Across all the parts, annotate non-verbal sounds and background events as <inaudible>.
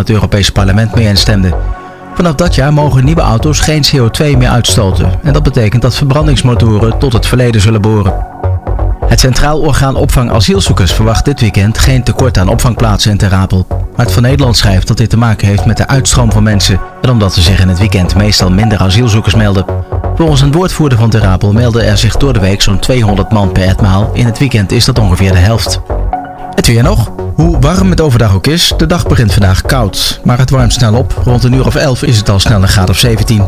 het Europese parlement mee instemde. Vanaf dat jaar mogen nieuwe auto's geen CO2 meer uitstoten. En dat betekent dat verbrandingsmotoren tot het verleden zullen boren. Het Centraal Orgaan Opvang Asielzoekers verwacht dit weekend geen tekort aan opvangplaatsen in Ter Apel. het van Nederland schrijft dat dit te maken heeft met de uitstroom van mensen en omdat er zich in het weekend meestal minder asielzoekers melden. Volgens een woordvoerder van Ter Apel melden er zich door de week zo'n 200 man per etmaal. In het weekend is dat ongeveer de helft. Het weer nog. Hoe warm het overdag ook is, de dag begint vandaag koud. Maar het warmt snel op. Rond een uur of 11 is het al snel een graad of 17.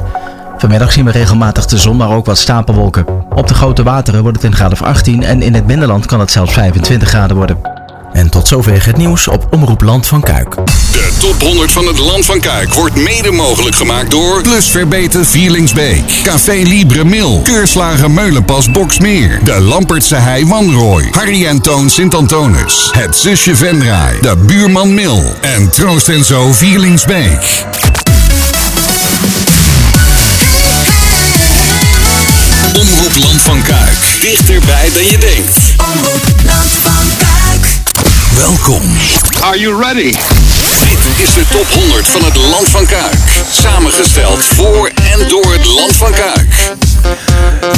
Vanmiddag zien we regelmatig de zon, maar ook wat stapelwolken. Op de grote wateren wordt het een graad of 18 en in het binnenland kan het zelfs 25 graden worden. En tot zover het nieuws op Omroep Land van Kuik. De top 100 van het Land van Kuik wordt mede mogelijk gemaakt door Plus Verbeten Vierlingsbeek, Café Libre Mil, Keurslager Meulenpas Boksmeer, de Lampertse Hei Wanrooy, Harry en Toon Sint-Antonis, het Zusje Venraai, de Buurman Mil en Troost en Zo Vierlingsbeek. Omroep Land van Kuik. Dichterbij dan je denkt. Omroep Land van Kuik. Welkom. Are you ready? Dit is de top 100 van het Land van Kuik. Samengesteld voor en door het Land van Kuik.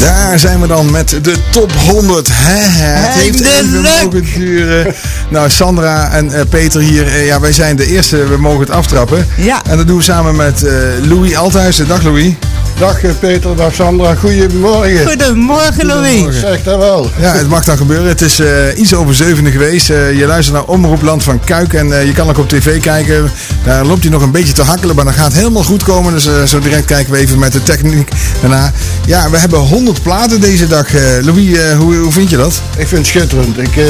Daar zijn we dan met de top 100. Hè, hè. Het heeft even mogen duren. Nou, Sandra en eh, Peter hier, eh, ja, wij zijn de eerste. We mogen het aftrappen. Ja. En dat doen we samen met eh, Louis Althuizen. Dag Louis. Dag eh, Peter, dag Sandra, goedemorgen. Goedemorgen, Louis. Zeg dat wel. Ja, het mag dan gebeuren. Het is eh, iets over zevende geweest. Eh, je luistert naar Omroep Land van Kuik. En eh, je kan ook op tv kijken. Daar loopt hij nog een beetje te hakkelen. Maar dat gaat helemaal goed komen. Dus eh, zo direct kijken we even met de techniek daarna. Ja, we hebben 100 platen deze dag. Eh, Louis, eh, hoe, hoe vind je dat? Ik vind het schitterend. Ik, eh,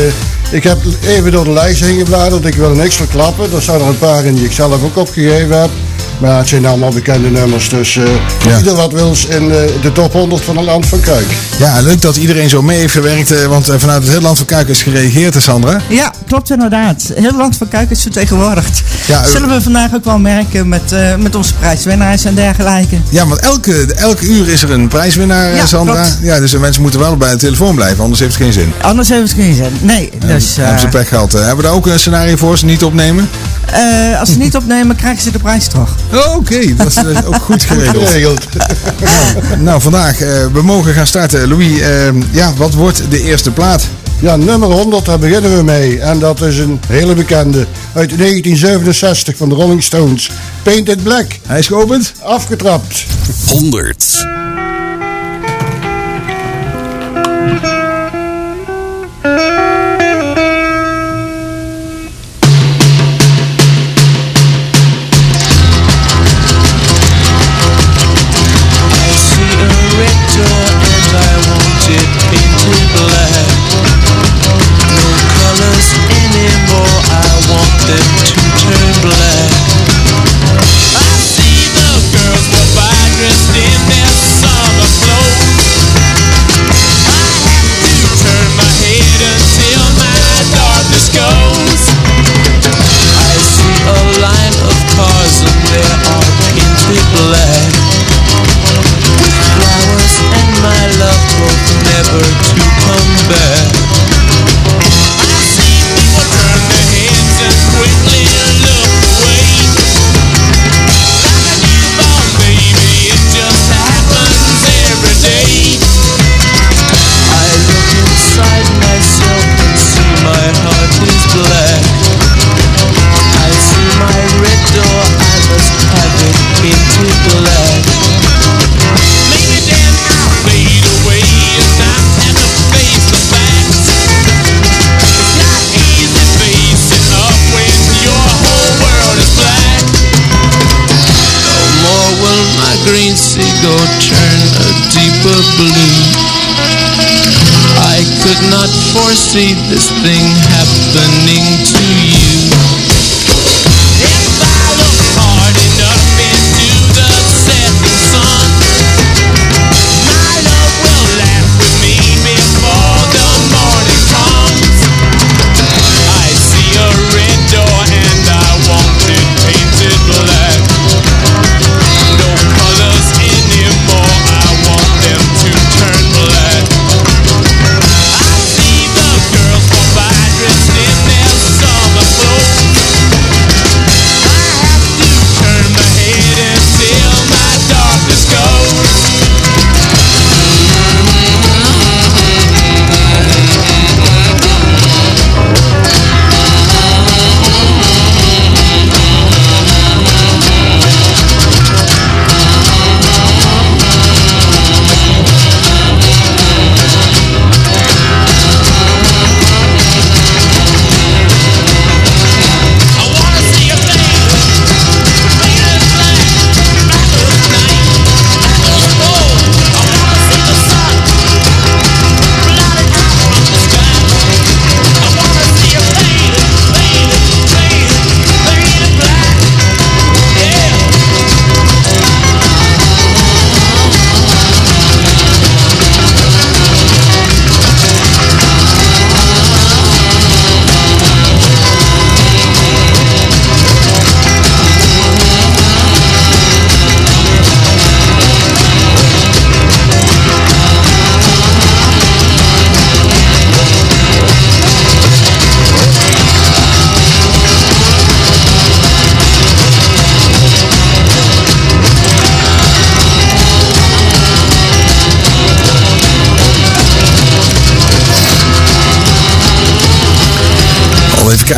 ik heb even door de lijst heen gebladerd. Ik wil er niks verklappen. Er staan er een paar in die ik zelf ook opgegeven heb. Maar het zijn allemaal bekende nummers. Dus eh Ja. ieder wat wils in eh, de top 100 van het land van Kuik. Ja, leuk dat iedereen zo mee heeft gewerkt. eh, want eh, vanuit het hele land van Kuik is gereageerd, hè, Sandra. Ja, klopt inderdaad. Heel land van Kuik is vertegenwoordigd. Ja, eh, Zullen we vandaag ook wel merken met, eh, met onze prijswinnaars en dergelijke. Ja, want elke, elke uur is er een prijswinnaar, eh, Ja, Sandra. klopt. Ja, dus de mensen moeten wel bij de telefoon blijven, anders heeft het geen zin. Anders heeft het geen zin. Nee, dus Hebben ze eh, pech gehad. eh. hebben we daar ook een scenario voor, ze niet opnemen? Eh, als ze niet opnemen, krijgen ze de prijs terug. Oh, Oké, dat is eh, ook goed geregeld. Geregeld. Nou, vandaag, eh, we mogen gaan starten. Louis, ja, wat wordt de eerste plaat? Ja, nummer 100, daar beginnen we mee. En dat is een hele bekende uit 1967 van de Rolling Stones. Painted Black. Hij is geopend? Afgetrapt. 100. Turn a deeper blue. I could not foresee this thing happening to you.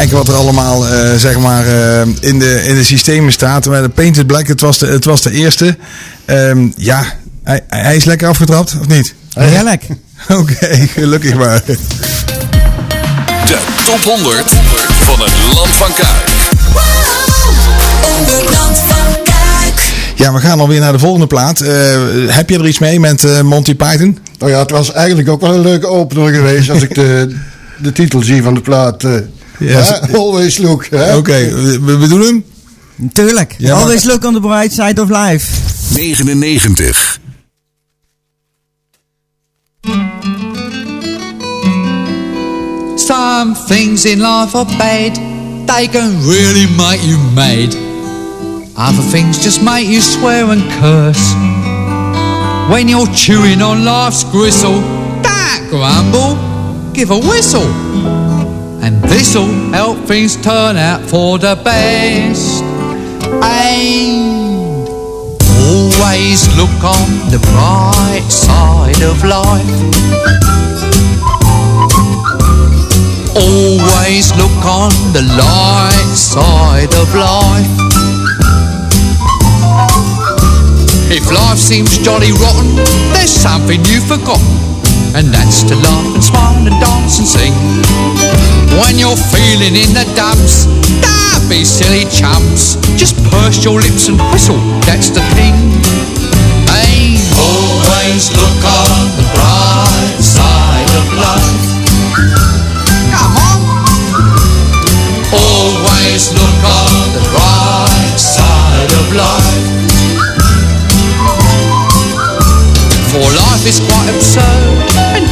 Kijken wat er allemaal eh, zeg maar, eh, in, de, in de systemen staat. Maar de Painted Black, het was de, het was de eerste. Ehm, ja, hij, hij is lekker afgetrapt, of niet? Heerlijk. <laughs> Oké, gelukkig maar. De top 100 van het Land van Kuik. Omroep Land van Kuik. Ja, we gaan alweer naar de volgende plaat. Eh, heb je er iets mee met eh, Monty Python? Nou ja, het was eigenlijk ook wel een leuke opener geweest als ik de, de titel zie van de plaat. Ja. Always Look. hè? Oké, we, we doen hem. Tuurlijk. Ja, Always look on the bright side of life. 99. Some things in life are bad, they can really make you mad. Other things just make you swear and curse. When you're chewing on life's gristle, don't grumble, give a whistle. And this'll help things turn out for the best. And always look on the bright side of life. Always look on the light side of life. If life seems jolly rotten, there's something you've forgotten, and that's to laugh and smile and dance and sing. When you're feeling in the dumps, don't be silly chumps. Just purse your lips and whistle, that's the thing. Hey, always look on the bright side of life. Come on. Always look on the bright side of life. For life is quite absurd,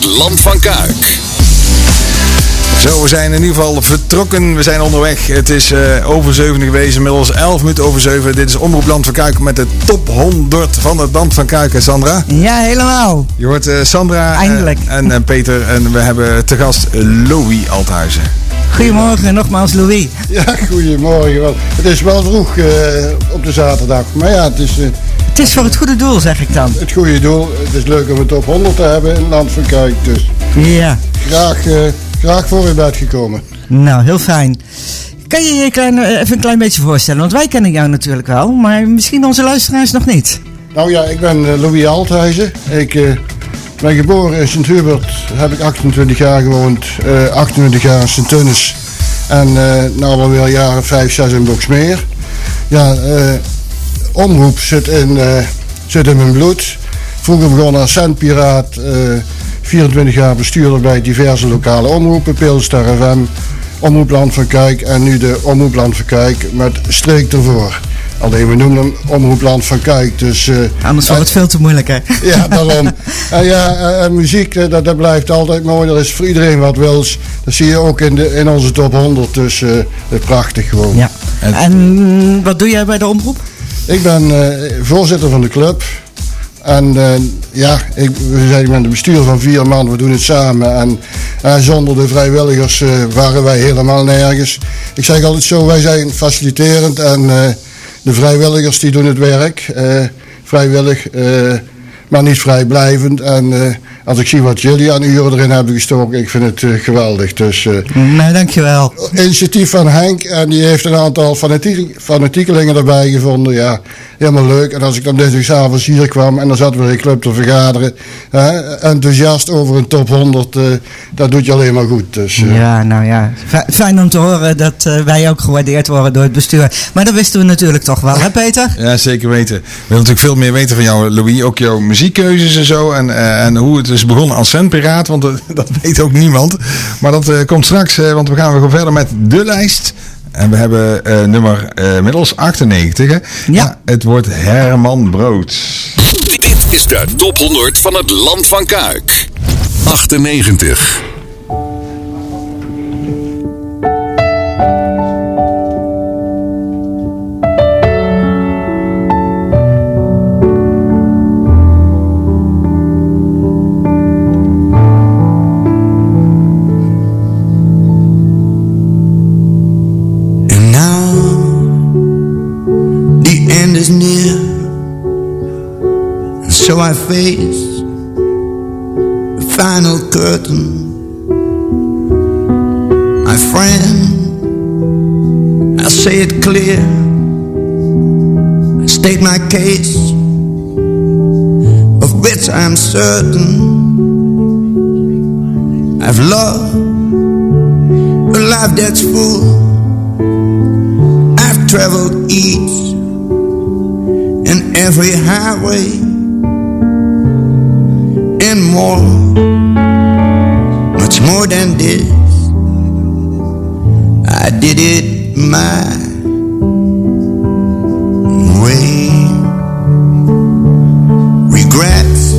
het Land van Kuik. Zo, we zijn in ieder geval vertrokken. We zijn onderweg. Het is eh, over 7 geweest. Inmiddels 11 minuten over 7. Dit is Omroep Land van Kuik met de top 100 van het Land van Kuik. hè, Sandra? Ja, helemaal. Je hoort eh, Sandra eh, Eindelijk. en eh, Peter. En we hebben te gast Louis Althuizen. Goedemorgen, nogmaals Louis. Ja, goedemorgen. Wel, Het is wel vroeg eh, op de zaterdag. Maar ja, het is eh, Het is voor het goede doel, zeg ik dan. het goede doel. Het is leuk om een top 100 te hebben in Land van Kuik. Dus Ja, graag, eh, graag voor u bent gekomen. nou, heel fijn. Kan je je klein, eh, even een klein beetje voorstellen? Want wij kennen jou natuurlijk wel, maar misschien onze luisteraars nog niet. Nou ja, ik ben eh, Louis Althuizen. Ik ben geboren in Sint-Hubert. Heb ik 28 jaar gewoond. eh 28 jaar in Sint-Tunis. En eh nou alweer jaren 5, 6 in Boksmeer. Ja, eh, omroep zit in, eh, zit in mijn bloed. Vroeger begonnen als zendpiraat. eh 24 jaar bestuurder bij diverse lokale omroepen. Pilstar FM, Omroep Land van Kijk en nu de Omroep Land van Kijk met streek ervoor. Alleen we noemen hem Omroepland van Kuik. Dus, eh, Anders wordt het veel te moeilijk, hè? <laughs> ja, daarom. En ja, eh, en muziek, eh, dat, dat blijft altijd mooi. Dat is voor iedereen wat wils. Dat zie je ook in, de, in onze top 100. Dus eh, prachtig gewoon. Ja. En wat doe jij bij de omroep? Ik ben eh, voorzitter van de club. En eh, ja, ik, we zijn met een bestuur van vier man, we doen het samen. En eh, zonder de vrijwilligers waren wij helemaal nergens. Ik zeg altijd zo, wij zijn faciliterend en de vrijwilligers die doen het werk. vrijwillig, maar niet vrijblijvend. En als ik zie wat jullie aan uren erin hebben gestoken, ik vind het eh, geweldig. Dus eh, Nee, dankjewel. initiatief van Henk en die heeft een aantal fanatiek, fanatiekelingen erbij gevonden. Ja, helemaal leuk. En als ik dan dinsdagavond hier kwam en dan zaten we in de club te vergaderen, hè, enthousiast over een top 100, eh, dat doet je alleen maar goed. Dus, eh, Ja, nou ja. Fijn om te horen dat eh, wij ook gewaardeerd worden door het bestuur. Maar dat wisten we natuurlijk toch wel, hè Peter? Ja, zeker weten. We willen natuurlijk veel meer weten van jou, Louis. Ook jouw muziekkeuzes en zo. En, eh, en hoe het is begonnen als centpiraat. Want dat, <laughs> dat weet ook niemand. Maar dat eh, komt straks. want we gaan weer verder met de lijst. En we hebben eh, nummer eh, middels 98. Hè? Ja. Het wordt Herman Brood. Dit is de top 100 van het Land van Kuik. 98. So I face the final curtain. My friend, I say it clear, I state my case, of which I'm certain. I've loved a life that's full. I've traveled each and every highway more, much more than this. I did it my way. Regrets,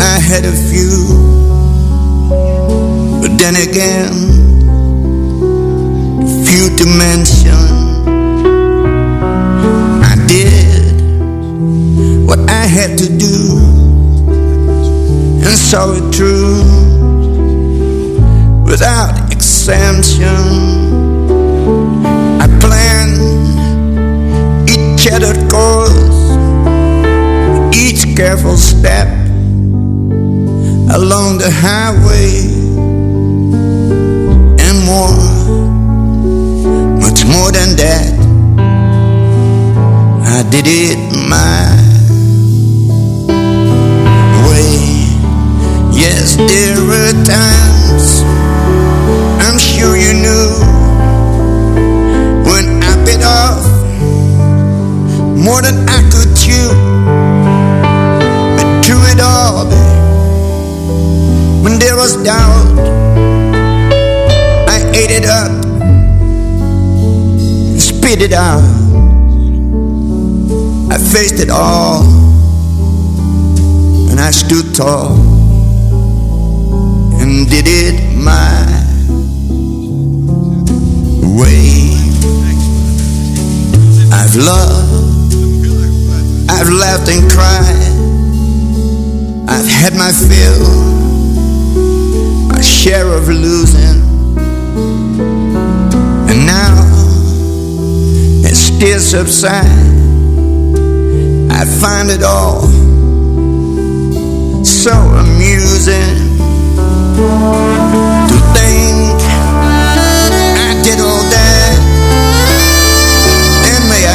I had a few, but then again, few to mention. I did what I had to do it without exemption. I planned each charted course, each careful step along the highway and more much more than that. I did it my Yes, there were times I'm sure you knew when I bit off more than I could chew. But through it all, when there was doubt, I ate it up spit it out. I faced it all, and I stood tall and did it my way. I've loved, I've laughed and cried, I've had my fill, my share of losing, and now it still subside. I find it all so amusing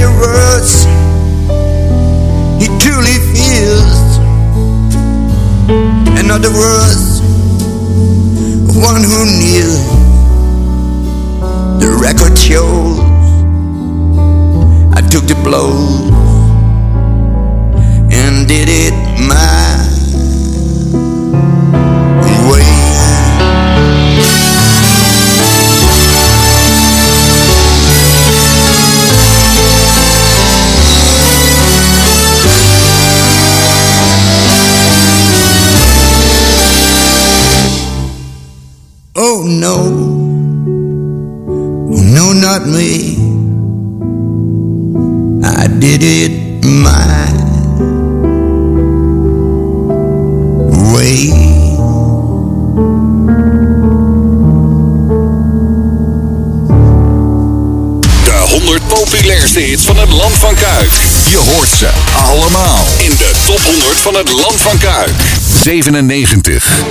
the words he truly feels. In other words, one who kneels. The record shows I took the blows and did it my het Land van Kuik. 97.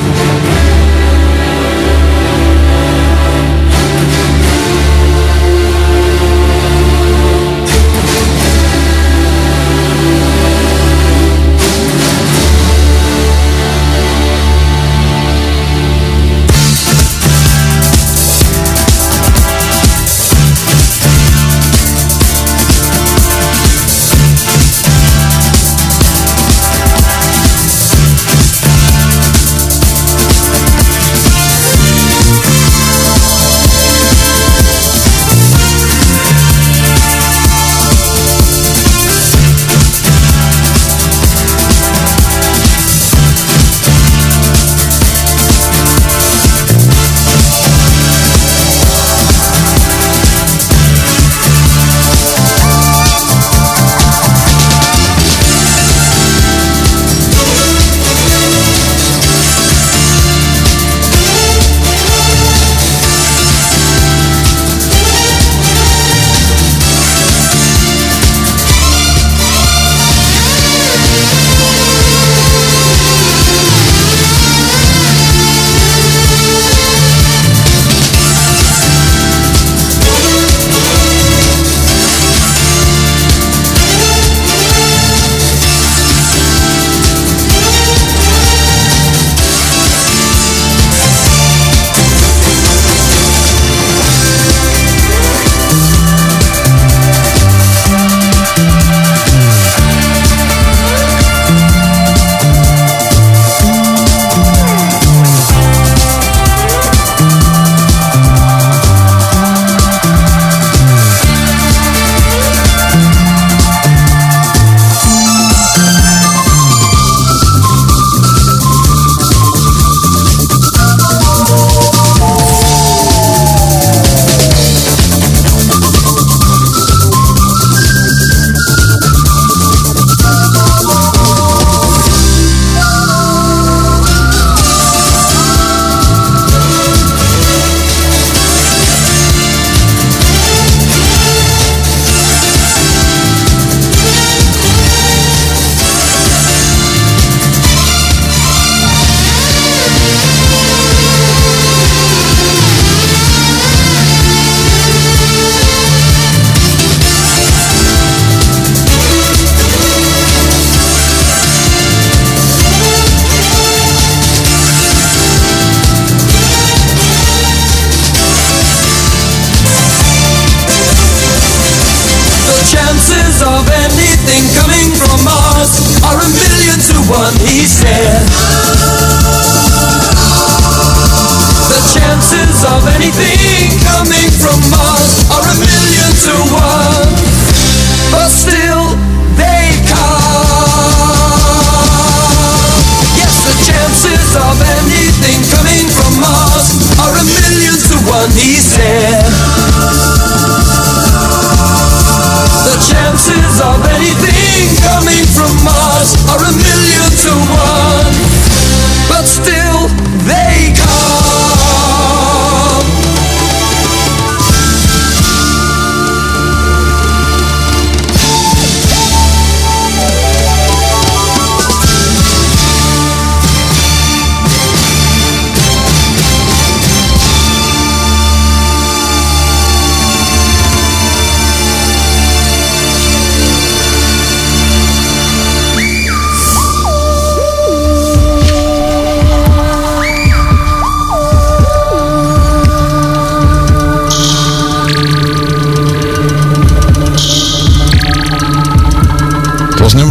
anything.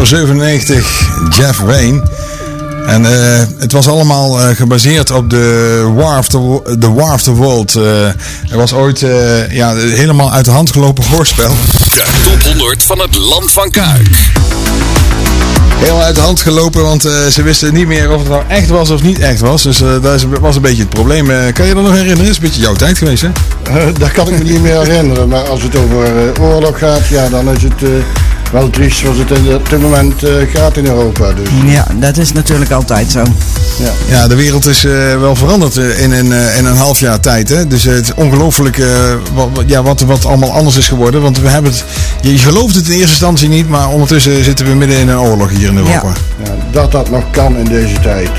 97, Jeff Wayne. En eh, het was allemaal eh, gebaseerd op de War of the, the, War of the World. Eh, er was ooit eh, ja, helemaal uit de hand gelopen hoorspel. De top 100 van het Land van Kuik. Helemaal uit de hand gelopen, want eh, ze wisten niet meer of het nou echt was of niet echt was. Dus eh, dat was een beetje het probleem. Eh, kan je dat nog herinneren? Het is een beetje jouw tijd geweest, hè? Eh, dat kan ik me niet meer herinneren. Maar als het over eh, oorlog gaat, ja, dan is het wel triest zoals het in, op dit moment eh, gaat in Europa. Dus, Ja, dat is natuurlijk altijd zo. ja. Ja, de wereld is eh, wel veranderd eh, in, een, eh, in een half jaar tijd. Hè? Dus het is ongelooflijk wat, wat- ja, wat, wat allemaal anders is geworden. Want we hebben het, je, gelooft het in eerste instantie niet, maar ondertussen zitten we midden in een oorlog hier in Europa. Ja, dat dat nog kan in deze tijd.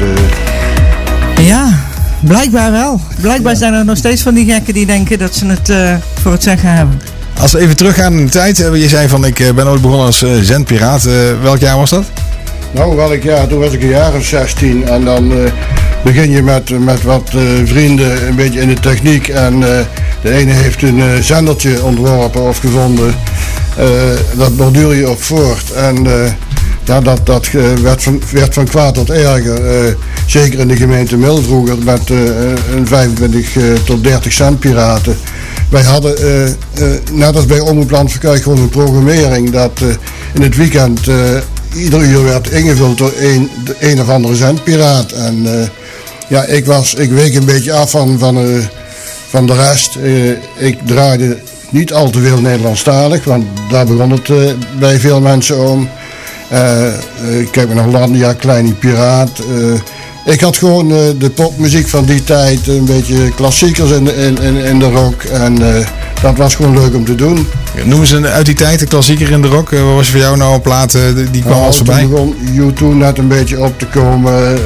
eh. Ja, blijkbaar wel. Blijkbaar zijn er nog steeds van die gekken die denken dat ze het eh, voor het zeggen hebben. Als we even teruggaan in de tijd. eh, Je zei van ik eh, ben ooit begonnen als eh, zendpiraat. Welk jaar was dat? Nou, welk jaar? Toen was ik een jaar of 16 en dan begin je met, met wat vrienden een beetje in de techniek. En de ene heeft een zendertje ontworpen of gevonden. Dat borduur je op voort. En ja, dat, dat werd, van, werd van kwaad tot erger. Zeker in de gemeente Mil vroeger met een 25 eh, tot 30 cent piraten. Wij hadden, eh, eh, net als bij Omroep Land van Kuik, gewoon een programmering dat eh, in het weekend ieder uur werd ingevuld door een, een of andere zendpiraat. En ja, ik, was, ik week een beetje af van, van, van de rest. Ik draaide niet al te veel Nederlandstalig, want daar begon het bij veel mensen om. Eh, kijk maar naar Hollandia, Kleine Piraat. Ik had gewoon eh, de popmuziek van die tijd, een beetje klassiekers in, de- in, in, in de rock. En eh, dat was gewoon leuk om te doen. Noemen ze een- uit die tijd de klassieker in de rock. Eh, wat was voor jou nou een plaat die kwam Nou, als toen voorbij? begon U2 net een beetje op te komen,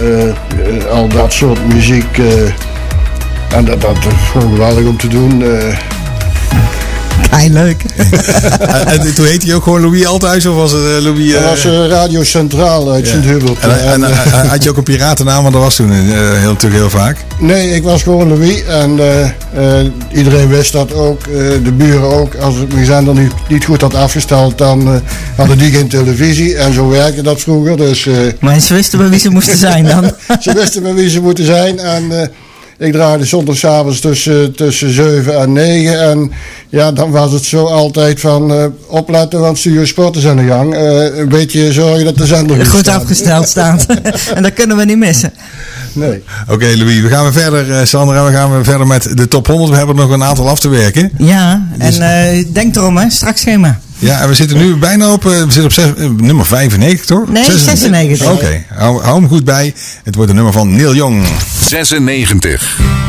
al dat soort muziek. en dat, dat is gewoon geweldig om te doen. Leuk. <laughs> En, en toen heette hij ook gewoon Louis Althuis of was het eh, Louis... dat eh, was eh, Radio Centraal uit Sint-Hubert. en, had je ook een piratennaam, want dat was toen eh, heel, natuurlijk heel vaak. Nee, ik was gewoon Louis en eh, eh, iedereen wist dat ook. eh, de buren ook. Als ik mijn zender niet, niet goed had afgesteld, dan eh, hadden die geen televisie. En zo werkte dat vroeger. Dus eh, Maar ze wisten bij wie ze moesten zijn dan. <laughs> ze wisten bij wie ze moeten zijn. En eh, ik draaide zondagavonds tussen, tussen 7 en 9. En ja, dan was het zo altijd van eh, opletten, want Studio Sport is aan de gang. Eh, een beetje zorgen dat de zender goed, Goed staat. afgesteld staat. <laughs> en dat kunnen we niet missen. Nee. Oké Louis, we gaan weer verder eh, Sandra, we gaan weer verder met de top 100. We hebben er nog een aantal af te werken. Ja, en eh, denk erom hè, straks schema. Ja, en we zitten nu bijna op, eh, we zitten op zes, eh, nummer 95 toch? Nee, 96. Oké, hou, hou hem goed bij. Het wordt een nummer van Neil Young. 96.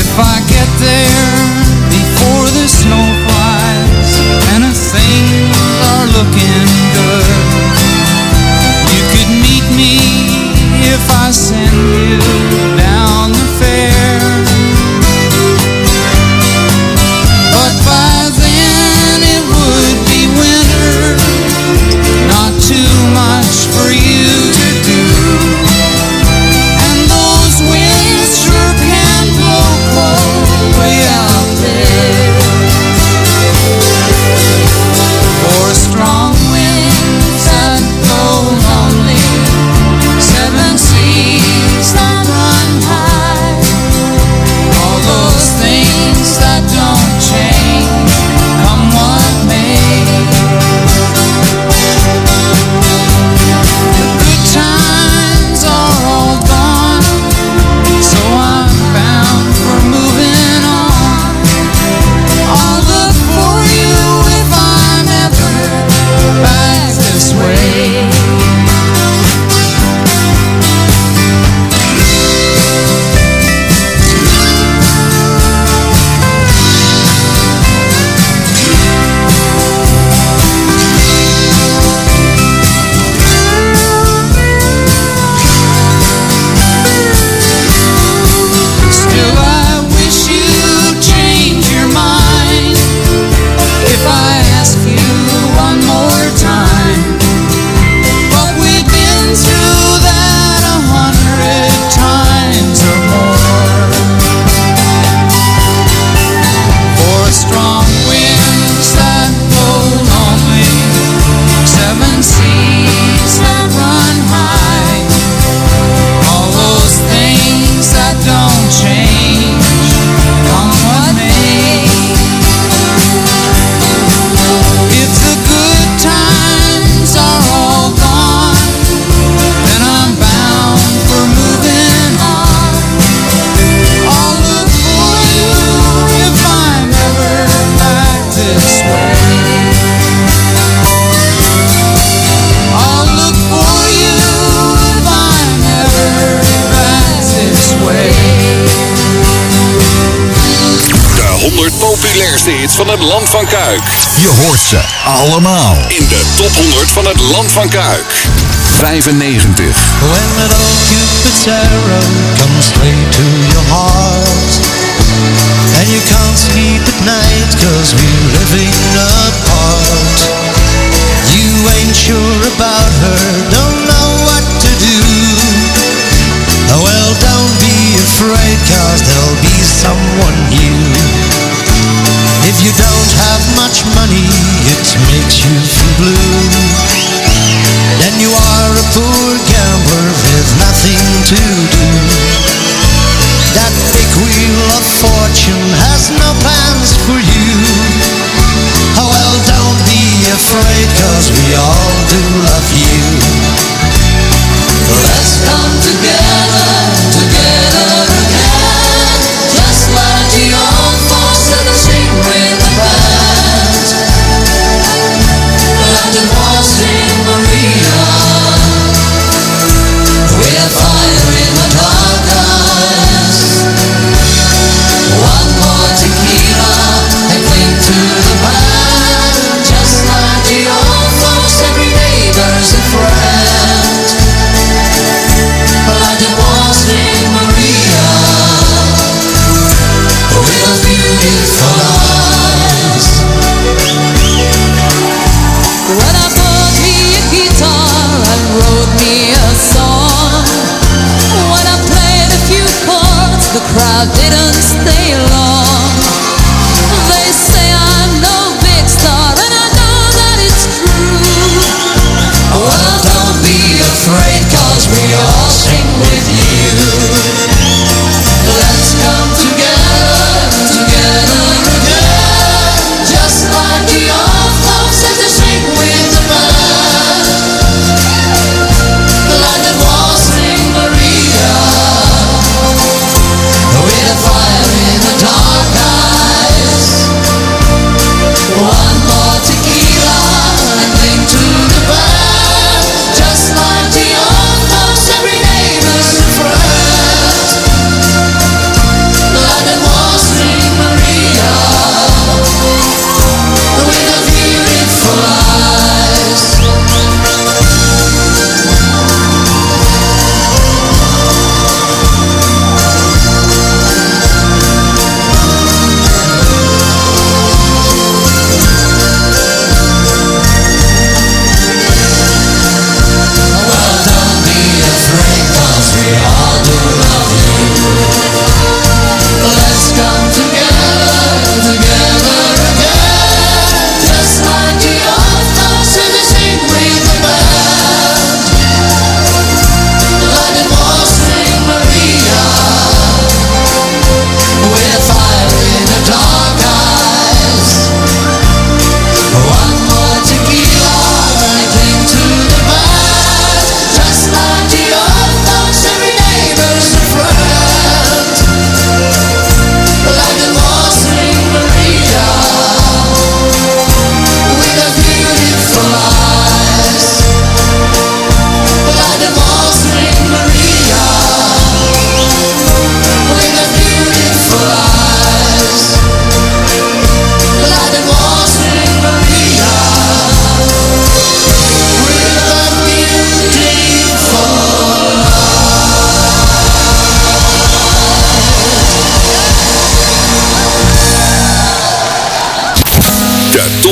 If I get there van het Land van Kuik. Je hoort ze allemaal in de top 100 van het Land van Kuik. 95. When that old Cupid's arrow comes straight to your heart And you can't sleep at night cause we're living apart You ain't sure about her, don't know what to do Oh, Well, don't be afraid cause there'll be someone new If you don't have much money, it makes you feel blue then you are a poor gambler with nothing to do. That big wheel of fortune has no plans for you. Oh well, don't be afraid, cause we all do love you.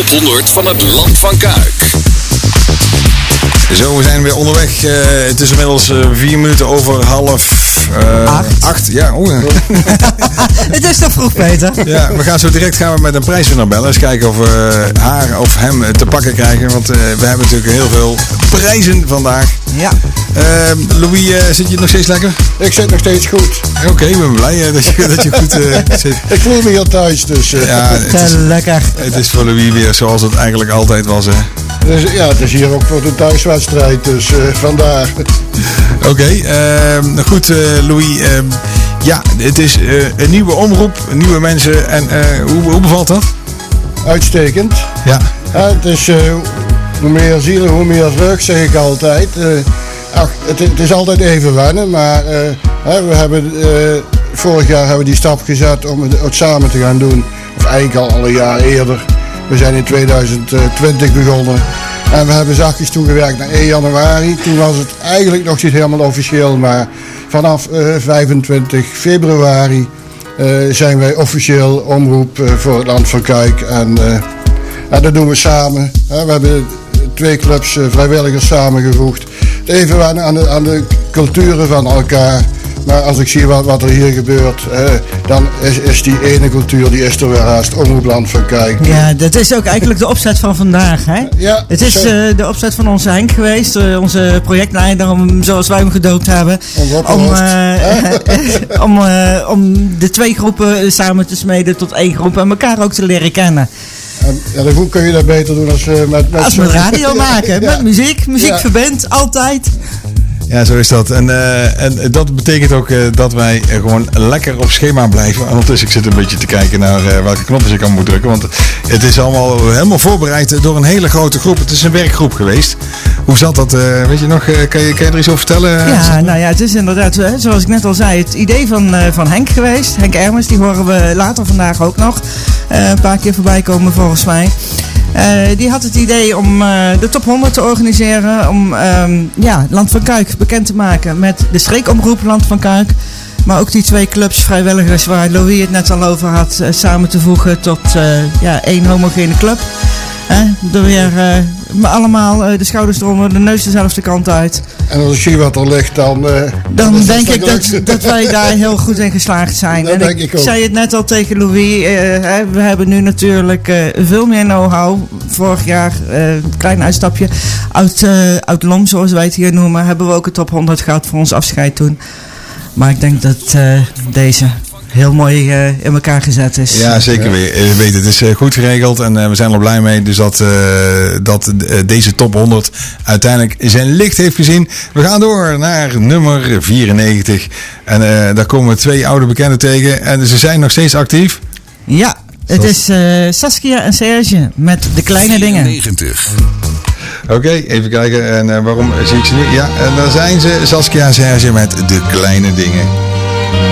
Top 100 van het Land van Kuik. Zo, we zijn weer onderweg. Eh, het is inmiddels eh, vier minuten over half eh, Acht. Ja, oh, ja. <laughs> Het is toch vroeg, Peter? ja, we gaan zo direct gaan we met een prijswinnaar bellen. Eens kijken of we haar of hem te pakken krijgen. Want eh, we hebben natuurlijk heel veel prijzen vandaag. Ja. Ehm, Louis, eh, zit je nog steeds lekker? Ik zit nog steeds goed. Oké, ik ben blij eh, dat, je, dat je goed eh, <laughs> zit. Ik voel me heel thuis, dus... Ja, het is, lekker. het is voor Louis weer zoals het eigenlijk altijd was. Hè. dus, ja, het is hier ook voor de thuiswedstrijd, dus eh, vandaar. <laughs> Oké, ehm, nou goed eh, Louis. ehm, ja, het is eh, een nieuwe omroep, nieuwe mensen. En eh, hoe, hoe bevalt dat? Uitstekend. Ja. Ja, het is, eh, hoe meer zielen, hoe meer leuk, zeg ik altijd. Eh, ach, het, is altijd even wennen, maar eh, we hebben, eh, vorig jaar hebben we die stap gezet om het, samen te gaan doen. Of eigenlijk al, een jaar eerder. We zijn in 2020 begonnen. En we hebben zachtjes toegewerkt naar 1 januari. Toen was het eigenlijk nog niet helemaal officieel, maar vanaf eh, 25 februari zijn wij officieel omroep voor het Land van Kuik. En, en dat doen we samen. we hebben twee clubs eh, vrijwilligers samengevoegd. Even wennen aan de, aan de culturen van elkaar. Maar als ik zie wat, wat er hier gebeurt, eh, dan is, is die ene cultuur die is er weer haast omroepland van Kuik. Ja, dat is ook eigenlijk de opzet van vandaag. Hè? Ja, Het is eh, de opzet van onze Henk geweest, onze projectleider, om, zoals wij hem gedoopt hebben. Om, om, <laughs> om de twee groepen samen te smeden tot één groep en elkaar ook te leren kennen. En, ja, hoe kun je dat beter doen als eh, met, met Als we radio <laughs> maken, met muziek. Muziek verbindt, altijd. Ja, zo is dat. En, eh, en dat betekent ook eh, dat wij gewoon lekker op schema blijven. Ondertussen, ik zit een beetje te kijken naar eh, welke knopjes ik aan moet drukken. Want het is allemaal helemaal voorbereid door een hele grote groep. Het is een werkgroep geweest. Hoe zat dat? weet je nog? kan, je, kan je er iets over vertellen? Ja, nou ja, het is inderdaad, zoals ik net al zei, het idee van, van Henk geweest. Henk Ermers, die horen we later vandaag ook nog een paar keer voorbij komen volgens mij. Eh, die had het idee om eh, de top 100 te organiseren. Om ehm, ja, Land van Kuik bekend te maken met de streekomroep Land van Kuik. Maar ook die twee clubs vrijwilligers waar Louis het net al over had, eh, samen te voegen tot ja, één homogene club. Door weer eh, allemaal eh, de schouders eronder, de neus dezelfde kant uit. En als ik zie wat er ligt, dan... eh, Dan denk ik dat, dat wij daar <laughs> heel goed in geslaagd zijn. Dat en denk ik ook. zei het net al tegen Louis. we hebben nu natuurlijk veel meer know-how. Vorig jaar, een klein uitstapje. Uit, uit Lom, zoals wij het hier noemen, hebben we ook het top 100 gehad voor ons afscheid toen. Maar ik denk dat deze heel mooi eh, in elkaar gezet is. Ja, zeker weer. Eh, weet, het is eh, goed geregeld en eh, we zijn er blij mee. Dus dat, eh, dat deze top 100 uiteindelijk zijn licht heeft gezien. We gaan door naar nummer 94. En eh, daar komen we twee oude bekenden tegen. En ze zijn nog steeds actief. Ja, het is eh, Saskia en Serge met de kleine dingen. 94. Oké, even kijken. En eh, waarom zie ik ze nu? Ja, en daar zijn ze. Saskia en Serge met de kleine dingen.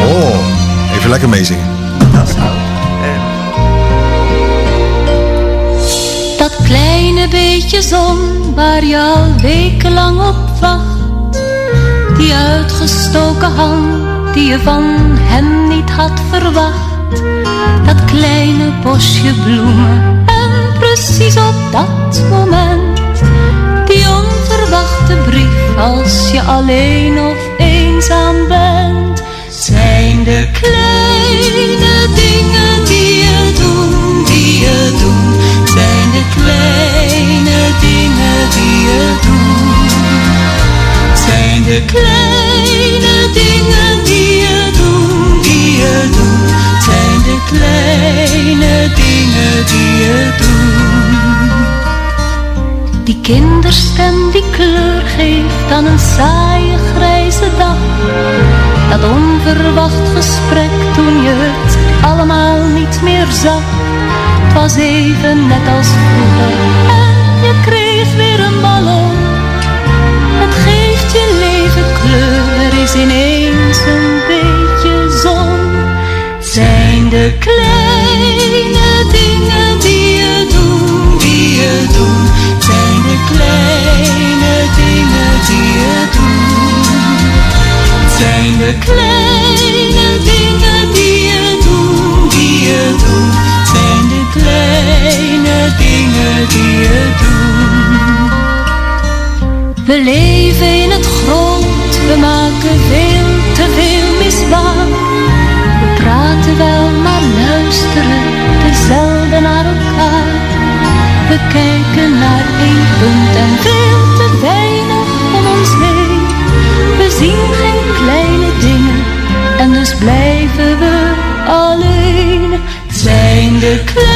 Oh, even lekker meezingen. Dat kleine beetje zon waar je al wekenlang op wacht. Die uitgestoken hand die je van hem niet had verwacht. Dat kleine bosje bloemen en precies op dat moment. Die onverwachte brief als je alleen of eenzaam bent. Zijn de kleine dingen die je doen, die je doen. Zijn de kleine dingen die je doet. Zijn de kleine dingen die je doet, die je doet. Zijn de kleine dingen die je doet. Die kinderstem die kleur geeft aan een saaie grijze dag. Dat onverwacht gesprek toen je het allemaal niet meer zag. Het was even net als vroeger en je kreeg weer een ballon. Het geeft je leven kleur, er is ineens een beetje zon. Zijn de kleine de kleine dingen die je doet, die je doet. Zijn de kleine dingen die je doet. We leven in het groot, we maken veel te veel misbaar. We praten wel, maar luisteren te zelden naar elkaar. We kijken naar één punt en veel te weinig om ons heen. We zien geen blijven we alleen. Zijn de kleine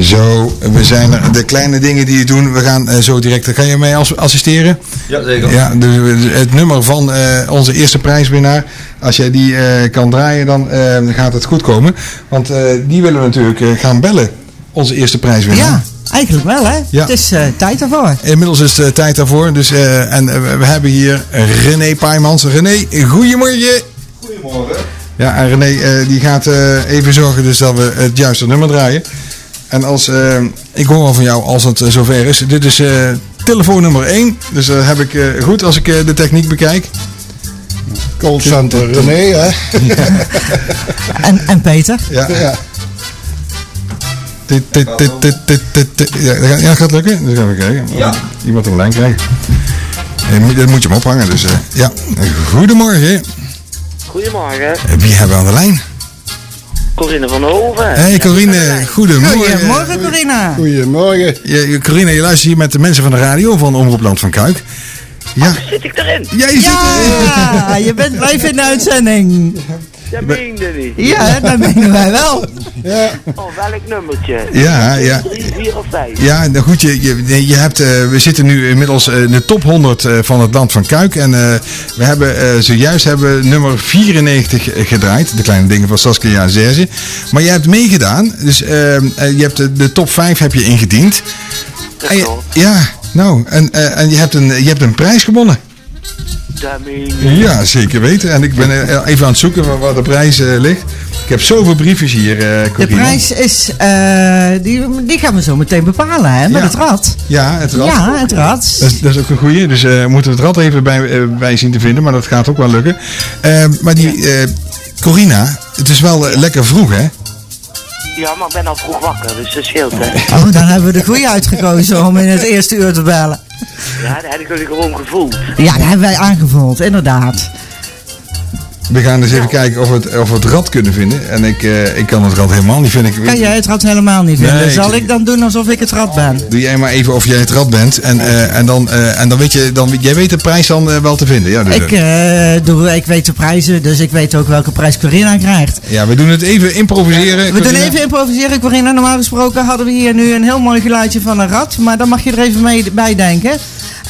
Zo, we zijn er. De kleine dingen die je doen, we gaan eh, zo direct. Kan je mij als assisteren? Ja, zeker. Ja, de, de- het nummer van eh, onze eerste prijswinnaar. Als jij die eh, kan draaien, dan gaat het goed komen. Want eh, die willen we natuurlijk gaan bellen. Onze eerste prijswinnaar. Ja, eigenlijk wel hè. Ja. Het is eh, tijd daarvoor. Inmiddels is het tijd daarvoor. Dus, eh, en we- hebben hier René Paaimans. René, goedemorgen. Goedemorgen. Ja, en René eh, die gaat eh, even zorgen dus dat we het juiste nummer draaien. En als, eh, ik hoor al van jou als het eh, zover is. Dit is eh, telefoonnummer 1. Dus dat heb ik eh, goed als ik eh, de techniek bekijk. Callcenter René, hè? <laughs> En, en Peter. Ja. Ja. Dit, dit, dit, dit, dit, dit, dit. Ja, dat gaat, ja, dat gaat lukken. Dus gaan we kijken. Ja. Iemand een lijn krijgen. Moet- Dat moet je hem ophangen. Dus eh, ja, goedemorgen. Goedemorgen, Wie hebben we aan de lijn? Corinne van Hoven. Hey Corine, goedemorgen. Goedemorgen Corina. Goedemorgen. Je, je- Corine, je luistert hier met de mensen van de radio van Omroep Land van Kuik. Ja, Zit ik erin? jij zit erin. Ja, je bent live in de uitzending. <laughs> Dat meende niet. Ja, dat menen wij wel. Ja. Oh, welk nummertje? Ja, ja. 3, 4 of 5? Ja, nou goed, je, je, nee, je hebt, eh, we zitten nu inmiddels eh, in de top 100 eh, van het land van Kuik. En eh, we hebben eh, zojuist hebben we nummer 94 gedraaid. De kleine dingen van Saskia en Serge. Maar je hebt meegedaan. Dus je hebt de, de top 5 heb je ingediend. En je- ja, nou, en, eh, en je, hebt een, je hebt een prijs gewonnen. Ja, zeker weten. En ik ben eh, even aan het zoeken waar- de prijs eh, ligt. Ik heb zoveel briefjes hier, eh De prijs is, eh, die, die gaan we zo meteen bepalen hè, met Ja. het rad. Ja, het rad. Ja, het rad. Dat is, dat is ook een goeie. Dus eh, we moeten het rad even bij, bij zien te vinden. Maar dat gaat ook wel lukken. Maar die eh, Corina, het is wel lekker vroeg hè? Ja, maar ik ben al vroeg wakker, dus dat scheelt hè. Oh, dan hebben we de goede uitgekozen om in het eerste uur te bellen. Ja, dat heb ik jullie gewoon gevoeld. Ja, dat hebben wij aangevuld, inderdaad. We gaan eens even kijken of we het, of we het rad kunnen vinden. En ik, eh, ik kan het rad helemaal niet vinden. Ik, Kan jij het rad helemaal niet vinden? Nee, Zal ik- ik dan doen alsof ik het rad ben? Doe jij maar even of jij het rad bent. En, eh, en, dan, eh, en dan weet je, dan, jij weet de prijs dan wel te vinden. Ja, dus, Ik, doe, ik weet de prijzen, dus ik weet ook welke prijs Corina krijgt. ja, we doen het even improviseren. We doen even improviseren, Corina. Normaal gesproken hadden we hier nu een heel mooi geluidje van een rat. Maar dan mag je er even mee bij denken.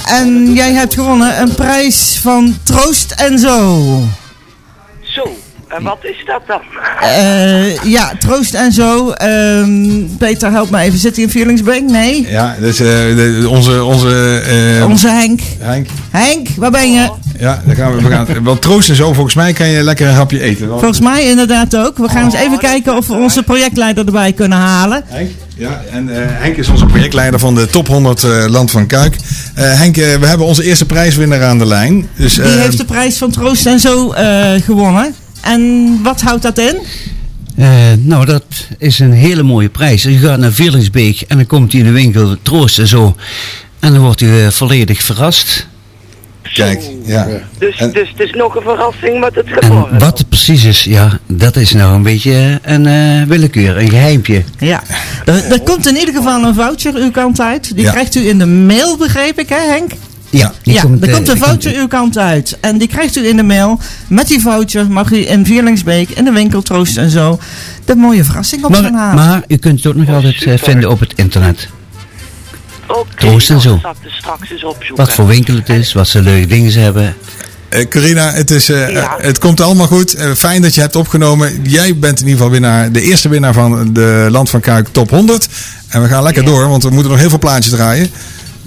En jij hebt gewonnen een prijs van Troost en Zo. Zo, en wat is dat dan? Eh, ja, Troost en Zo. Ehm, Peter, help me even. Zit hij in Feelingsbank? Nee. Ja, dus eh, de- onze, onze, eh, Onze Henk. Henk. Henk, waar ben je? Ja, dan gaan we, we gaan, want troost en zo, volgens mij kan je lekker een hapje eten. Dan- Volgens mij inderdaad ook. We gaan eens even kijken of we onze projectleider erbij kunnen halen. Henk? Ja, en eh, Henk is onze projectleider van de top 100 eh, Land van Kuik. Eh, Henk, we hebben onze eerste prijswinnaar aan de lijn. Dus, Die eh, heeft de prijs van Troost en Zo eh, gewonnen. En wat houdt dat in? Eh, nou, dat is een hele mooie prijs. Je gaat naar Vierlingsbeek en dan komt hij in de winkel troost en zo. En dan wordt u eh, volledig verrast. Kijk, ja. Dus, dus het is nog een verrassing met het En geworden. wat het precies is, ja, dat is nou een beetje een eh, willekeur, een geheimpje. Ja, <laughs> er, er komt in ieder geval een voucher uw kant uit. Die Ja. krijgt u in de mail, begreep ik, hè Henk? Ja, die ja, komt, er eh, komt een voucher uw kant uit. En die krijgt u in de mail. Met die voucher mag u in Vierlingsbeek, in de winkel Troost en zo, de mooie verrassing op gaan Maar, halen. maar u kunt het ook nog altijd eh, vinden op het internet. Oké, Troost en zo. straks eens opzoeken. Wat voor winkel het is, wat ze leuke dingen ze hebben. Eh, Corina, het, is, het komt allemaal goed. Fijn dat je hebt opgenomen. Jij bent in ieder geval winnaar, de eerste winnaar van de Land van Kuik Top 100. En we gaan lekker door, want we moeten nog heel veel plaatjes draaien.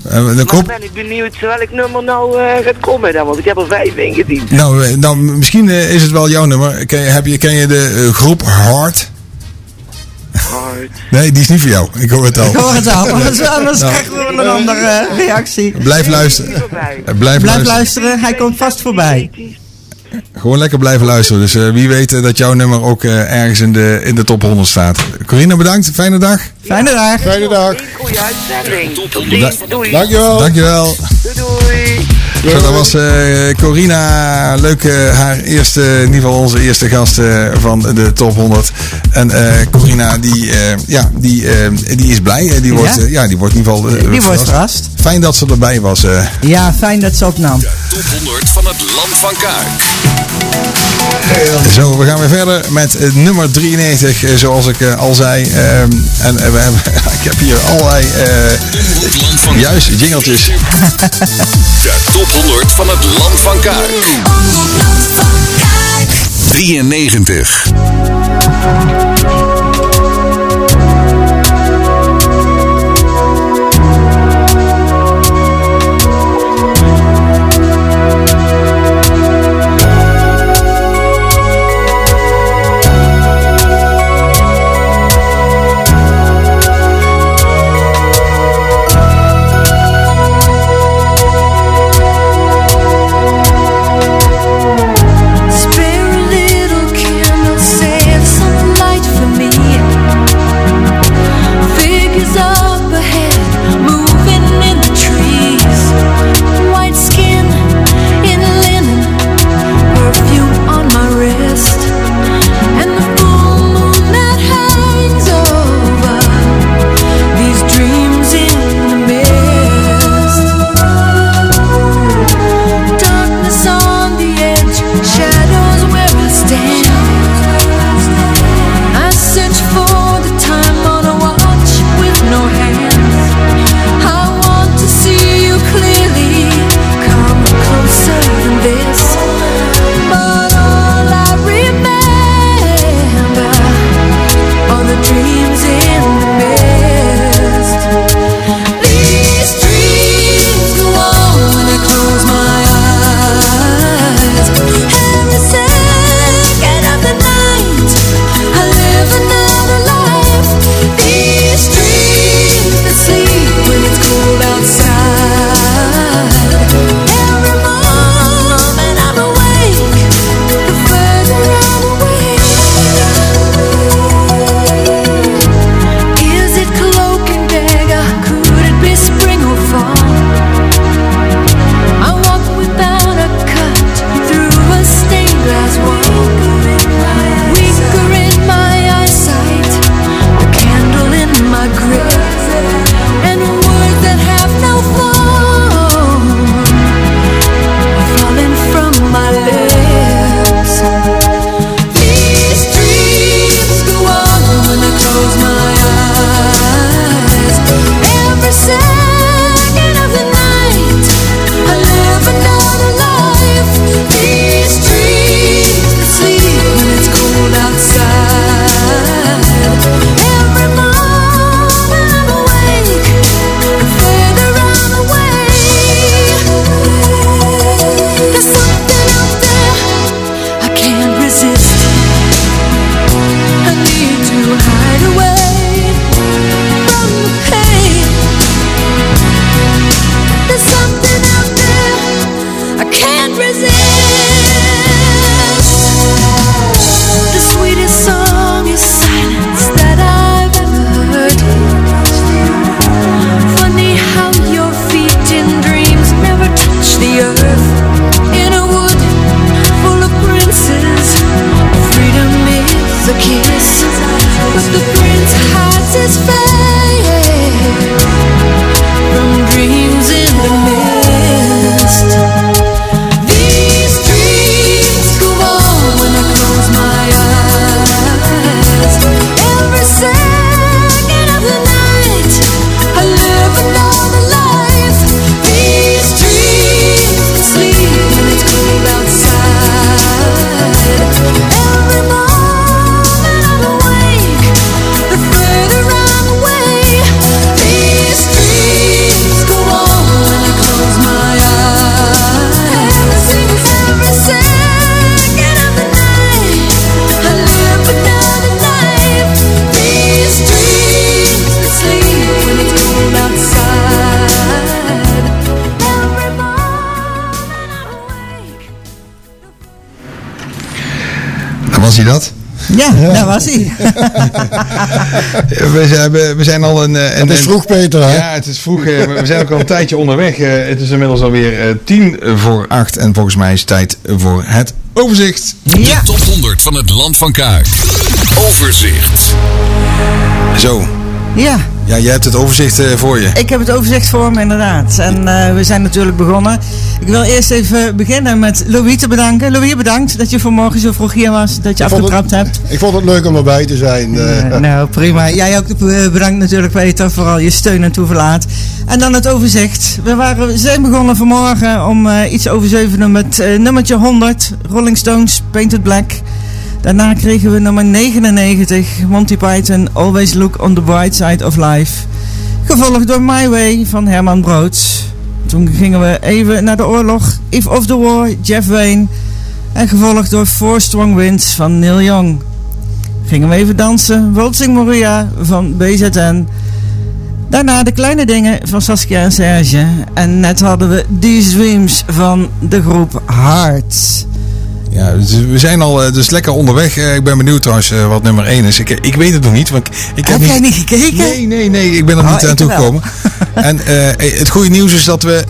Eh, dan ben ik benieuwd welk nummer nou eh, gaat komen dan, want ik heb er vijf ingediend. nou, eh, nou, misschien is het wel jouw nummer. Ken je, heb je, ken je de groep Hard? Hard. Nee, die is niet voor jou. Ik hoor het al. Ik hoor het al, anders, anders Nou, krijgen we een andere reactie. Blijf luisteren. Blijf, Blijf luisteren. luisteren, hij komt vast voorbij. Gewoon lekker blijven luisteren. Dus eh, wie weet eh, dat jouw nummer ook eh, ergens in de, in de top 100 staat. Corina, bedankt. Fijne dag. Fijne dag. Fijne dag. Goeie uitzending. Tot Da- ziens. Doei. Dankjewel. Dankjewel. Doei. doei. Zo, dat was eh, Corina. Leuk, eh, haar eerste, in ieder geval onze eerste gast eh, van de top 100. En eh, Corina, die, eh, ja, die, die is blij. Die wordt, Ja? ja, die wordt in ieder geval Die wordt verrast. Fijn dat ze erbij was. Eh. Ja, fijn dat ze opnam. De top 100 van het Land van Kuik. Zo, we gaan weer verder met eh, nummer 93, eh, zoals ik al zei. Ehm, en we hebben, <laughs> ik heb hier allerlei... Land juist, jingeltjes. <laughs> De top 100 van het Land van Kuik. 93. dat? Ja, dat was hij. <laughs> we, zijn, we, zijn al eh, een... het is vroeg, Peter. Hè? Ja, het is vroeg. Eh, we zijn ook al een tijdje onderweg. Eh, het is inmiddels alweer tien voor acht. En volgens mij is het tijd voor het overzicht. Ja. De top 100 van het Land van Kuik. Overzicht. Zo. Ja. Ja, jij hebt het overzicht voor je. Ik heb het overzicht voor me, inderdaad. En we zijn natuurlijk begonnen ik wil eerst even beginnen met Louis te bedanken. Louis, bedankt dat je vanmorgen zo vroeg hier was. Dat je Ik vond het- afgetrapt hebt. Ik vond het leuk om erbij te zijn. eh. Eh, nou, prima. Jij ook eh, bedankt natuurlijk, Peter, voor al je steun en toeverlaat. En dan het overzicht. We waren, zijn begonnen vanmorgen om iets over zevenen met nummertje 100, Rolling Stones, Painted Black. Daarna kregen we nummer 99, Monty Python, Always Look on the Bright Side of Life. Gevolgd door My Way van Herman Brood. Toen gingen we even naar de oorlog, Eve of the War, Jeff Wayne. En gevolgd door Four Strong Winds van Neil Young. Gingen we even dansen. Waltzing Maria van BZN. Daarna de kleine dingen van Saskia en Serge. En net hadden we These Dreams van de groep Heart. Ja, dus we zijn al eh, dus lekker onderweg. Eh, ik ben benieuwd trouwens eh, wat nummer 1 is. Ik, ik weet het nog niet. Want ik, ik Heb jij niet gekeken? Nee, nee, nee. Ik ben er Oh, niet aan wel. toegekomen. <laughs> en het goede nieuws is dat we...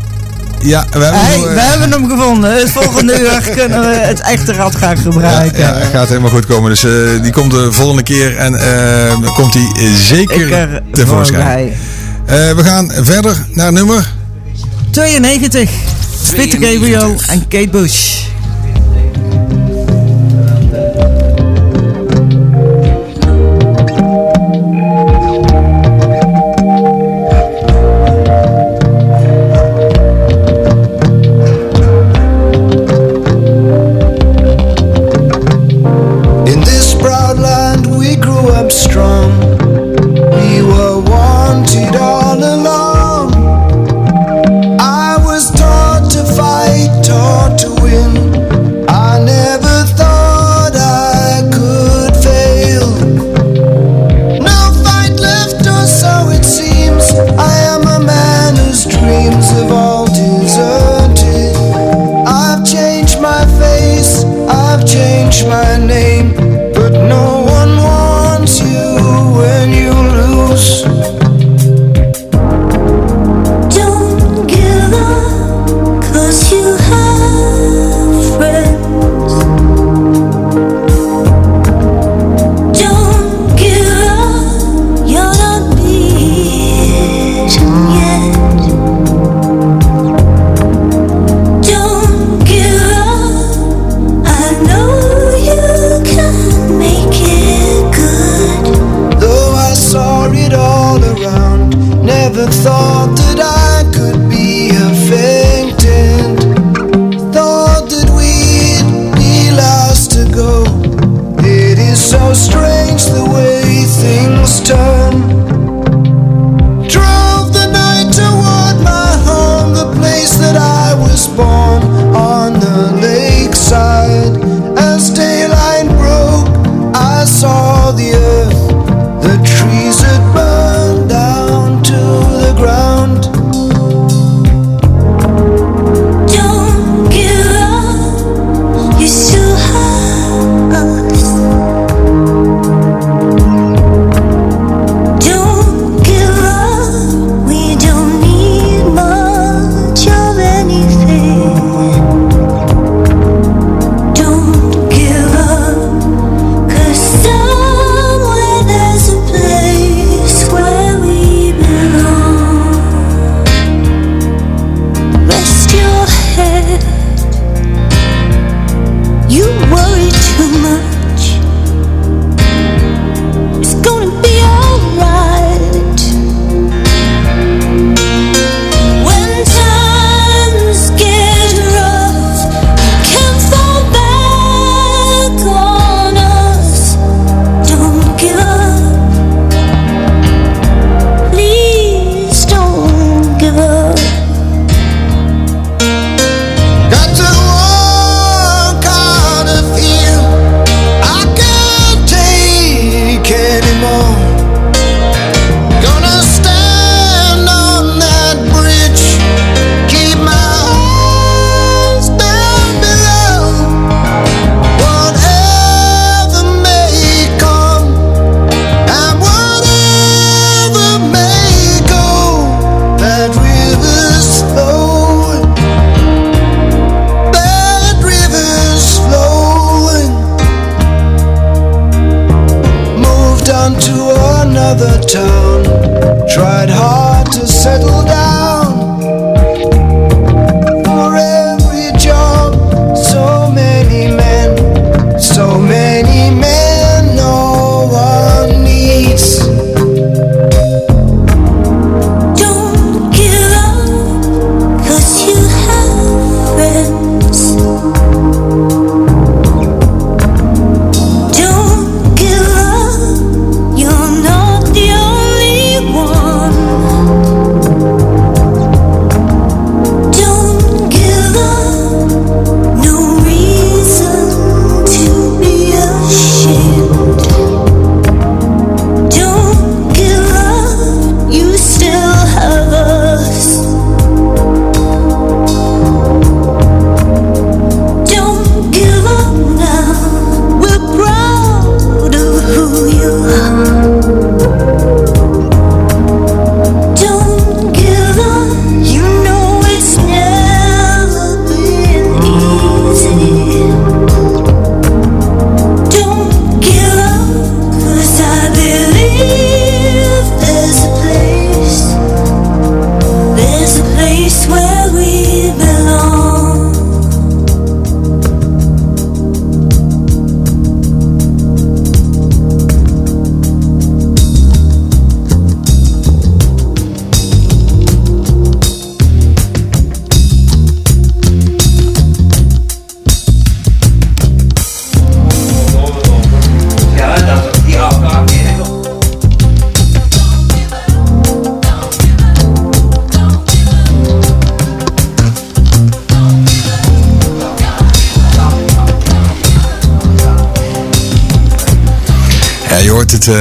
Ja, we hebben, Hey, eh, we hebben hem gevonden. Het volgende <laughs> uur kunnen we het echte rad gaan gebruiken. Ja, het gaat helemaal goed komen. Dus die komt de volgende keer en dan komt die zeker er tevoorschijn. we gaan verder naar nummer. 92. Peter Gabriel en Kate Bush. My name,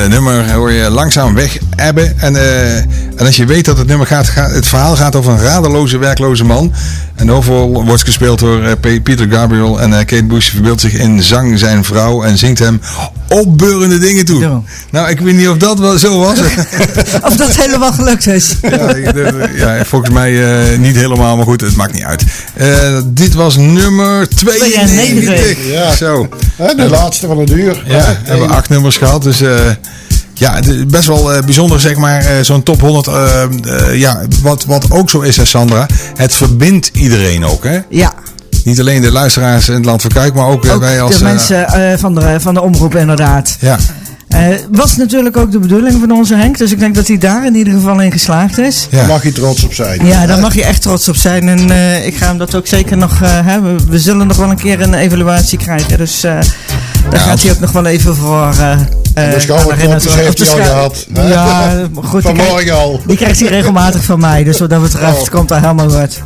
nummer hoor je langzaam weg ebben. En, eh, en als je weet dat het nummer gaat, gaat, het verhaal gaat over een radeloze, werkloze man. En de hoofdrol wordt gespeeld door eh, Pe- Peter Gabriel. En eh, Kate Bush verbeeldt zich in zang zijn vrouw en zingt hem opbeurende dingen toe. Nou, ik weet niet of dat wel zo was. <laughs> Of dat helemaal gelukt is. ja, ja, volgens mij eh, niet helemaal, maar goed, het maakt niet uit. Eh, dit was nummer 92. Ja. Zo. Hè, de laatste van het uur. Ja, we hebben acht nummers gehad. Dus eh, ja, best wel eh, bijzonder, zeg maar, eh, zo'n top 100. eh, eh, ja, wat, wat ook zo is, hè, Sandra. Het verbindt iedereen ook, hè? Ja. Niet alleen de luisteraars in het land van Kuik, maar ook, Ook wij als... de mensen eh, van, de, van de omroep inderdaad. ja. Eh, was natuurlijk ook de bedoeling van onze Henk. Dus ik denk dat hij daar in ieder geval in geslaagd is. Ja. Mag je trots op zijn. Ja, daar mag je echt trots op zijn. En eh, ik ga hem dat ook zeker nog eh, hebben. We zullen nog wel een keer een evaluatie krijgen. Dus eh, daar gaat hij ook nog wel even voor. eh eh, herinnerd worden. heeft hij al gehad, hè? Ja, goed. die Vanmorgen krijgt- al. Die krijgt hij regelmatig van mij. Dus wat dat betreft Oh. komt dat helemaal goed.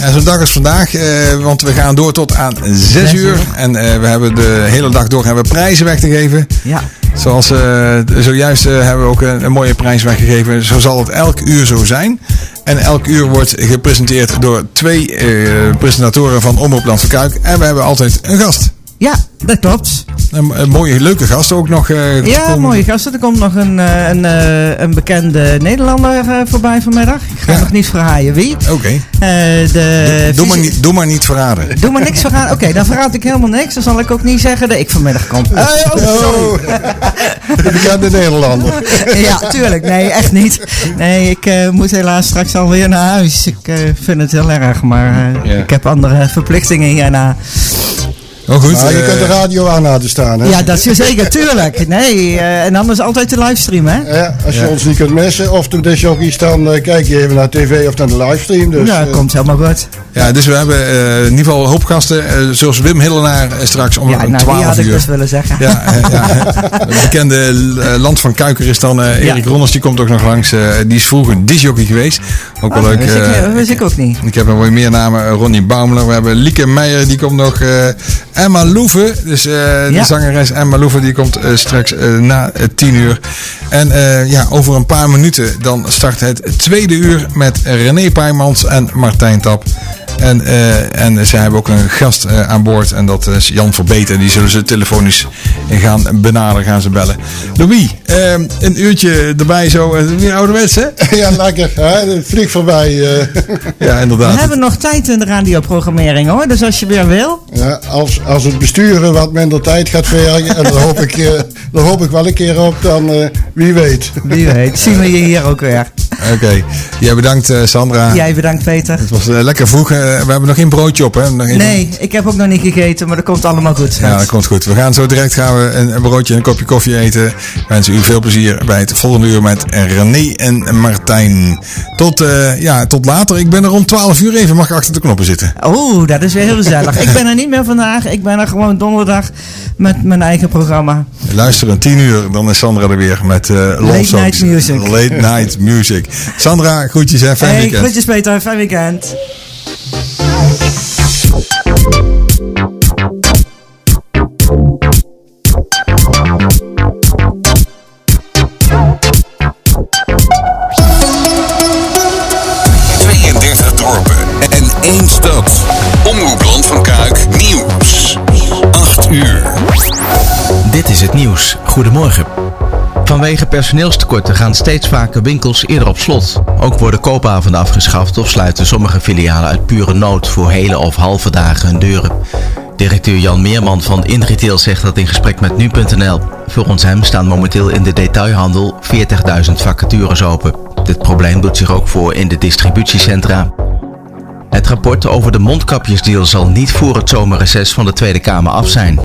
Ja, zo'n dag als vandaag, eh, want we gaan door tot aan 6 uur. uur. En eh, we hebben de hele dag door hebben we prijzen weg te geven. Ja. Zoals eh, zojuist eh, hebben we ook een, mooie prijs weggegeven. Zo zal het elk uur zo zijn. En elk uur wordt gepresenteerd door twee eh, presentatoren van Omroep Land Kuik. En we hebben altijd een gast. Ja, dat klopt. Een, mooie, leuke gast ook nog. eh, Ja, komen. mooie gasten. Er komt nog een, eh, een, eh, een bekende Nederlander voorbij vanmiddag. Ik ga Ja. nog niet verhaaien wie. Oké. Doe, maar niet, doe maar niet verraden. Doe maar niks verraden. Oké, dan verraad ik helemaal niks. Dan zal ik ook niet zeggen dat ik vanmiddag kom. Eh, oh, sorry. <laughs> De bekende Nederlander. ja, tuurlijk. Nee, echt niet. Nee, ik moet helaas straks alweer naar huis. Ik vind het heel erg, maar ik heb andere verplichtingen hierna. Oh goed. Maar je eh, kunt de radio aan laten staan. Hè? Ja, dat is zeker, tuurlijk. Nee, eh, en anders altijd de livestream, hè? Ja, als je Ja. ons niet kunt missen of de discjockeys, dan eh, kijk je even naar tv of naar de livestream. Dus, ja, komt helemaal goed. ja, dus we hebben eh, in ieder geval een hoop gasten. eh, zoals Wim Hillenaar straks om Ja, nou, die 12 had ik uur. dus willen zeggen. Ja, ja. De bekende land van Kuiker is dan eh, Erik Ja. Ronners, die komt ook nog langs. eh, die is vroeger disjockey geweest. Ook wel Oh, leuk. wist ik, eh, wist ik ook niet. ik heb nog wel meer namen. Ronnie Baumler. We hebben Lieke Meijer, die komt nog. Emma Loeven, dus eh, de Ja. zangeres Emma Loeven, die komt eh, straks eh, na eh, 10 uur. En ja, over een paar minuten dan start het tweede uur met René Paijmans en Martijn Tap. En, eh, en ze hebben ook een gast eh, aan boord en dat is Jan Verbeten. Die zullen ze telefonisch gaan benaderen, gaan ze bellen. Louis, eh, een uurtje erbij zo. Weer ouderwets, hè? <laughs> ja, lekker. Hè? Vliegt voorbij. eh. <laughs> Ja, We inderdaad. hebben nog tijd in de radioprogrammering hoor. Dus als je weer wil. Ja, als, als het besturen wat minder tijd gaat vergen, en daar hoop ik, eh, daar hoop ik wel een keer op, dan eh, wie weet. Wie weet, zien we je hier ook weer. Oké. Jij bedankt eh, Sandra. Jij bedankt Peter. Het was eh, lekker vroeg. We hebben nog geen broodje op, hè? Nog geen- Nee, ik heb ook nog niet gegeten, maar dat komt allemaal goed Ja, dat komt goed. We gaan zo direct gaan we een, een broodje en een kopje koffie eten. Ik wens u veel plezier bij het volgende uur met René en Martijn. Tot, eh, ja, tot later. Ik ben er rond 12 uur even. Mag ik achter de knoppen zitten? Oeh, dat is weer heel gezellig. ik ben er niet meer vandaag. Ik ben er gewoon donderdag met mijn eigen programma. Luister een 10 uur, dan is Sandra er weer met Late night music. Late night music. Sandra, groetjes en fijn Hey, weekend. groetjes Peter, fijn weekend. dorpen en één stad. Omroep Land van Kuik Nieuws. 8 uur. Dit is het nieuws. Goedemorgen. Vanwege personeelstekorten gaan steeds vaker winkels eerder op slot. Ook worden koopavonden afgeschaft of sluiten sommige filialen uit pure nood voor hele of halve dagen hun deuren. Directeur Jan Meerman van InRetail zegt dat in gesprek met nu.nl. Volgens hem staan momenteel in de detailhandel 40.000 vacatures open. Dit probleem doet zich ook voor in de distributiecentra. Het rapport over de mondkapjesdeal zal niet voor het zomerreces van de Tweede Kamer af zijn.